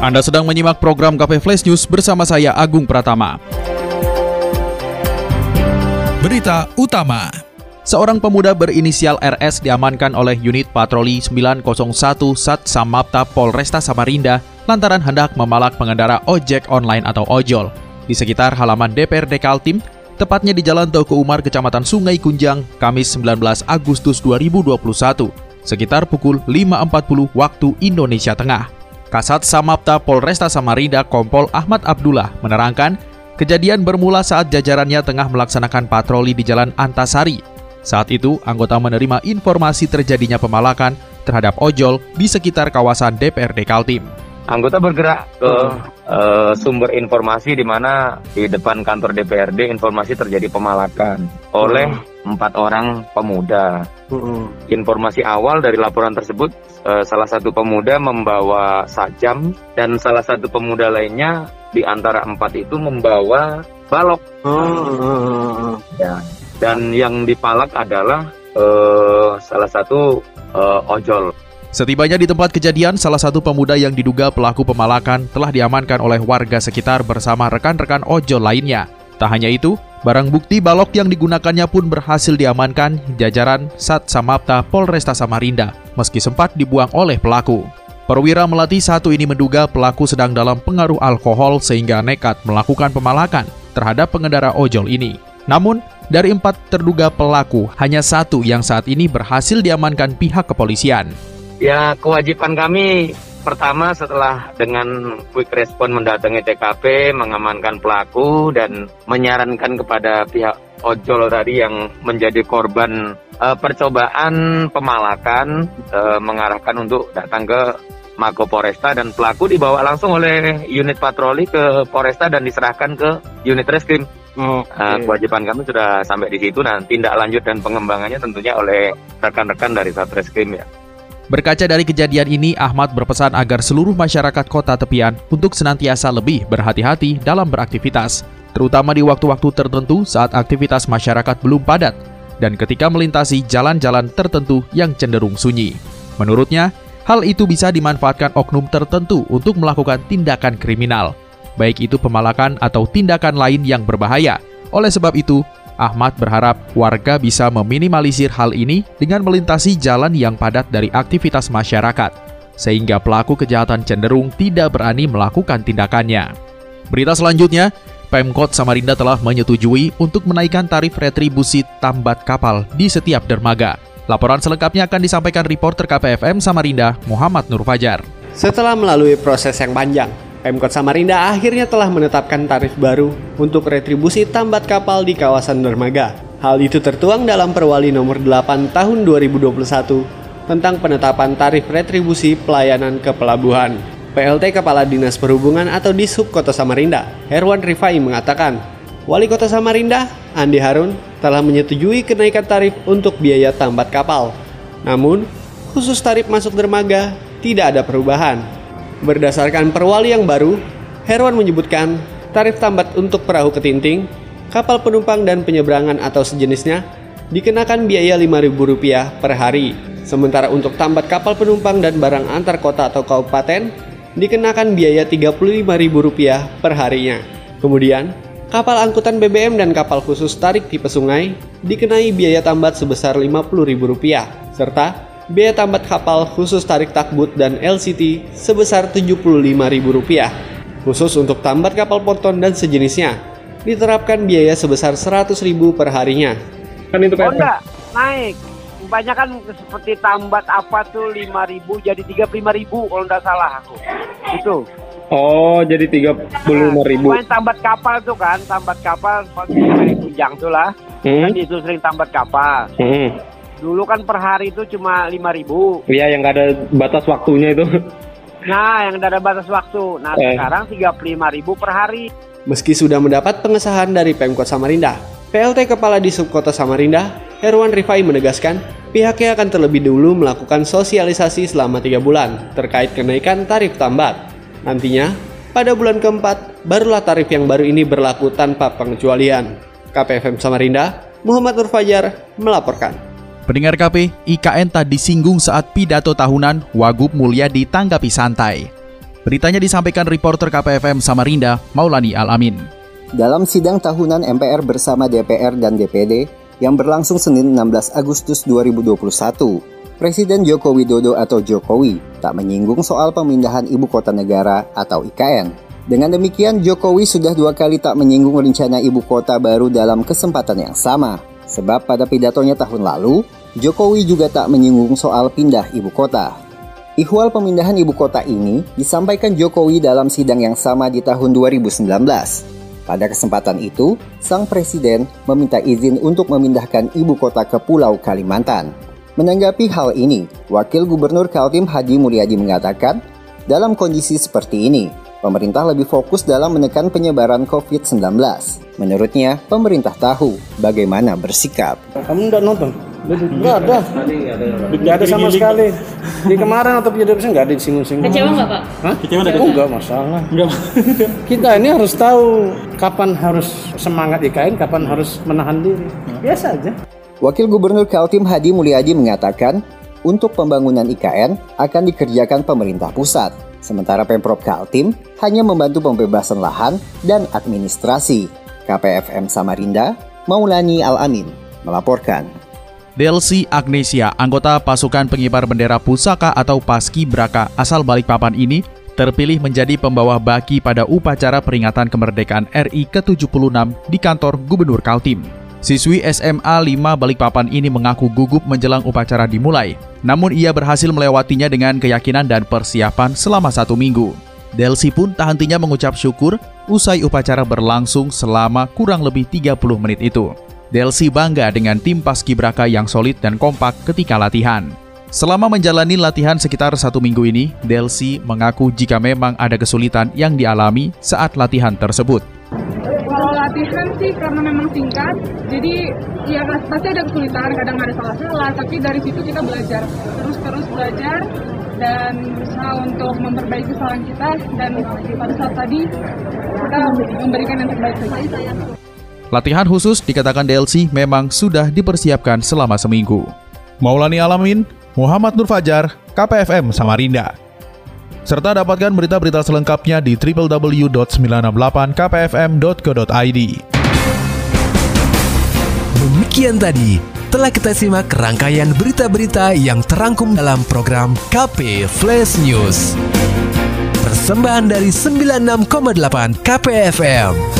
Anda sedang menyimak program KP Flash News bersama saya Agung Pratama. Berita utama. Seorang pemuda berinisial RS diamankan oleh unit patroli 901 Sat Samapta Polresta Samarinda lantaran hendak memalak pengendara ojek online atau ojol di sekitar halaman DPRD Kaltim, tepatnya di Jalan Toko Umar, Kecamatan Sungai Kunjang, Kamis 19 Agustus 2021, sekitar pukul 5.40 waktu Indonesia Tengah. Kasat Samapta Polresta Samarinda Kompol Ahmad Abdullah menerangkan, kejadian bermula saat jajarannya tengah melaksanakan patroli di Jalan Antasari. Saat itu, anggota menerima informasi terjadinya pemalakan terhadap ojol di sekitar kawasan DPRD Kaltim. Anggota bergerak ke uh, sumber informasi di mana di depan kantor DPRD informasi terjadi pemalakan oleh empat orang pemuda. Informasi awal dari laporan tersebut, uh, salah satu pemuda membawa sajam dan salah satu pemuda lainnya di antara empat itu membawa balok. Ya. Dan yang dipalak adalah uh, salah satu uh, ojol. Setibanya di tempat kejadian, salah satu pemuda yang diduga pelaku pemalakan telah diamankan oleh warga sekitar bersama rekan-rekan ojol lainnya. Tak hanya itu, barang bukti balok yang digunakannya pun berhasil diamankan jajaran Sat Samapta Polresta Samarinda, meski sempat dibuang oleh pelaku. Perwira Melati satu ini menduga pelaku sedang dalam pengaruh alkohol sehingga nekat melakukan pemalakan terhadap pengendara ojol ini. Namun, dari empat terduga pelaku, hanya satu yang saat ini berhasil diamankan pihak kepolisian. Ya, kewajiban kami pertama setelah dengan quick respon mendatangi TKP, mengamankan pelaku dan menyarankan kepada pihak ojol tadi yang menjadi korban uh, percobaan pemalakan uh, mengarahkan untuk datang ke Mako Poresta dan pelaku dibawa langsung oleh unit patroli ke Poresta dan diserahkan ke unit reskrim. Okay. Uh, kewajiban kami sudah sampai di situ dan tindak lanjut dan pengembangannya tentunya oleh rekan-rekan dari Satreskrim ya. Berkaca dari kejadian ini, Ahmad berpesan agar seluruh masyarakat kota tepian untuk senantiasa lebih berhati-hati dalam beraktivitas, terutama di waktu-waktu tertentu saat aktivitas masyarakat belum padat dan ketika melintasi jalan-jalan tertentu yang cenderung sunyi. Menurutnya, hal itu bisa dimanfaatkan oknum tertentu untuk melakukan tindakan kriminal, baik itu pemalakan atau tindakan lain yang berbahaya. Oleh sebab itu, Ahmad berharap warga bisa meminimalisir hal ini dengan melintasi jalan yang padat dari aktivitas masyarakat, sehingga pelaku kejahatan cenderung tidak berani melakukan tindakannya. Berita selanjutnya, Pemkot Samarinda telah menyetujui untuk menaikkan tarif retribusi tambat kapal di setiap dermaga. Laporan selengkapnya akan disampaikan reporter KPFM Samarinda, Muhammad Nur Fajar. Setelah melalui proses yang panjang, Pemkot Samarinda akhirnya telah menetapkan tarif baru untuk retribusi tambat kapal di kawasan dermaga. Hal itu tertuang dalam Perwali nomor 8 tahun 2021 tentang penetapan tarif retribusi pelayanan ke pelabuhan. PLT Kepala Dinas Perhubungan atau Dishub Kota Samarinda, Herwan Rifai mengatakan, Wali Kota Samarinda, Andi Harun, telah menyetujui kenaikan tarif untuk biaya tambat kapal. Namun, khusus tarif masuk dermaga tidak ada perubahan. Berdasarkan perwali yang baru, Herwan menyebutkan tarif tambat untuk perahu ketinting, kapal penumpang dan penyeberangan atau sejenisnya dikenakan biaya Rp5.000 per hari. Sementara untuk tambat kapal penumpang dan barang antar kota atau kabupaten dikenakan biaya Rp35.000 per harinya. Kemudian, kapal angkutan BBM dan kapal khusus tarik tipe sungai dikenai biaya tambat sebesar Rp50.000 serta biaya tambat kapal khusus tarik takbut dan LCT sebesar Rp75.000. Khusus untuk tambat kapal ponton dan sejenisnya, diterapkan biaya sebesar Rp100.000 per harinya. Kan itu oh enggak, naik. Banyak kan seperti tambat apa tuh 5.000 jadi 35.000 kalau enggak salah aku. Itu. Oh, jadi 35 ribu. Nah, tambat kapal tuh kan, tambat kapal seperti Kunjang tuh lah. Hmm? Kan itu sering tambat kapal. Hmm Dulu kan per hari itu cuma lima ribu. Iya, yang gak ada batas waktunya itu. Nah, yang tidak ada batas waktu. Nah, Eh. sekarang 35.000 per hari. Meski sudah mendapat pengesahan dari Pemkot Samarinda, PLT Kepala Disub Kota Samarinda, Herwan Rifai menegaskan pihaknya akan terlebih dulu melakukan sosialisasi selama tiga bulan terkait kenaikan tarif tambat. Nantinya, pada bulan keempat, barulah tarif yang baru ini berlaku tanpa pengecualian. KPFM Samarinda, Muhammad Nur Fajar melaporkan. Pendengar KP, IKN tak disinggung saat pidato tahunan Wagub Mulyadi tanggapi santai. Beritanya disampaikan reporter KPFM Samarinda, Maulani Alamin. Dalam sidang tahunan MPR bersama DPR dan DPD yang berlangsung Senin 16 Agustus 2021, Presiden Joko Widodo atau Jokowi tak menyinggung soal pemindahan ibu kota negara atau IKN. Dengan demikian, Jokowi sudah dua kali tak menyinggung rencana ibu kota baru dalam kesempatan yang sama. Sebab pada pidatonya tahun lalu, Jokowi juga tak menyinggung soal pindah ibu kota. Ihwal pemindahan ibu kota ini disampaikan Jokowi dalam sidang yang sama di tahun 2019. Pada kesempatan itu, sang presiden meminta izin untuk memindahkan ibu kota ke Pulau Kalimantan. Menanggapi hal ini, Wakil Gubernur Kaltim Hadi Mulyadi mengatakan, dalam kondisi seperti ini, pemerintah lebih fokus dalam menekan penyebaran COVID-19. Menurutnya, pemerintah tahu bagaimana bersikap. Kamu enggak nonton? Enggak ada. Enggak ada sama sekali. Di kemarin atau video nggak ada disinggung-singgung. Kecewa nggak Pak? Hah? Kecewa enggak? Enggak masalah. Enggak. Kita ini harus tahu kapan harus semangat IKN, kapan harus menahan diri. Biasa aja. Wakil Gubernur Kaltim Hadi Mulyadi mengatakan, untuk pembangunan IKN akan dikerjakan pemerintah pusat, sementara Pemprov Kaltim hanya membantu pembebasan lahan dan administrasi. KPFM Samarinda, Maulani Al-Amin, melaporkan. Delsi Agnesia, anggota pasukan pengibar bendera pusaka atau Paski Braka asal Balikpapan ini terpilih menjadi pembawa baki pada upacara peringatan kemerdekaan RI ke-76 di kantor Gubernur Kaltim. Siswi SMA 5 Balikpapan ini mengaku gugup menjelang upacara dimulai, namun ia berhasil melewatinya dengan keyakinan dan persiapan selama satu minggu. Delsi pun tak hentinya mengucap syukur usai upacara berlangsung selama kurang lebih 30 menit itu. Delsi bangga dengan tim Paskibraka yang solid dan kompak ketika latihan. Selama menjalani latihan sekitar satu minggu ini, Delsi mengaku jika memang ada kesulitan yang dialami saat latihan tersebut. Kalau latihan sih karena memang singkat, jadi ya pasti ada kesulitan, kadang ada salah-salah, tapi dari situ kita belajar, terus-terus belajar dan berusaha untuk memperbaiki kesalahan kita dan pada saat tadi kita memberikan yang terbaik. Latihan khusus dikatakan DLC memang sudah dipersiapkan selama seminggu. Maulani Alamin, Muhammad Nur Fajar, KPFM Samarinda. Serta dapatkan berita-berita selengkapnya di www.968kpfm.co.id. Demikian tadi telah kita simak rangkaian berita-berita yang terangkum dalam program KP Flash News. Persembahan dari 96,8 KPFM.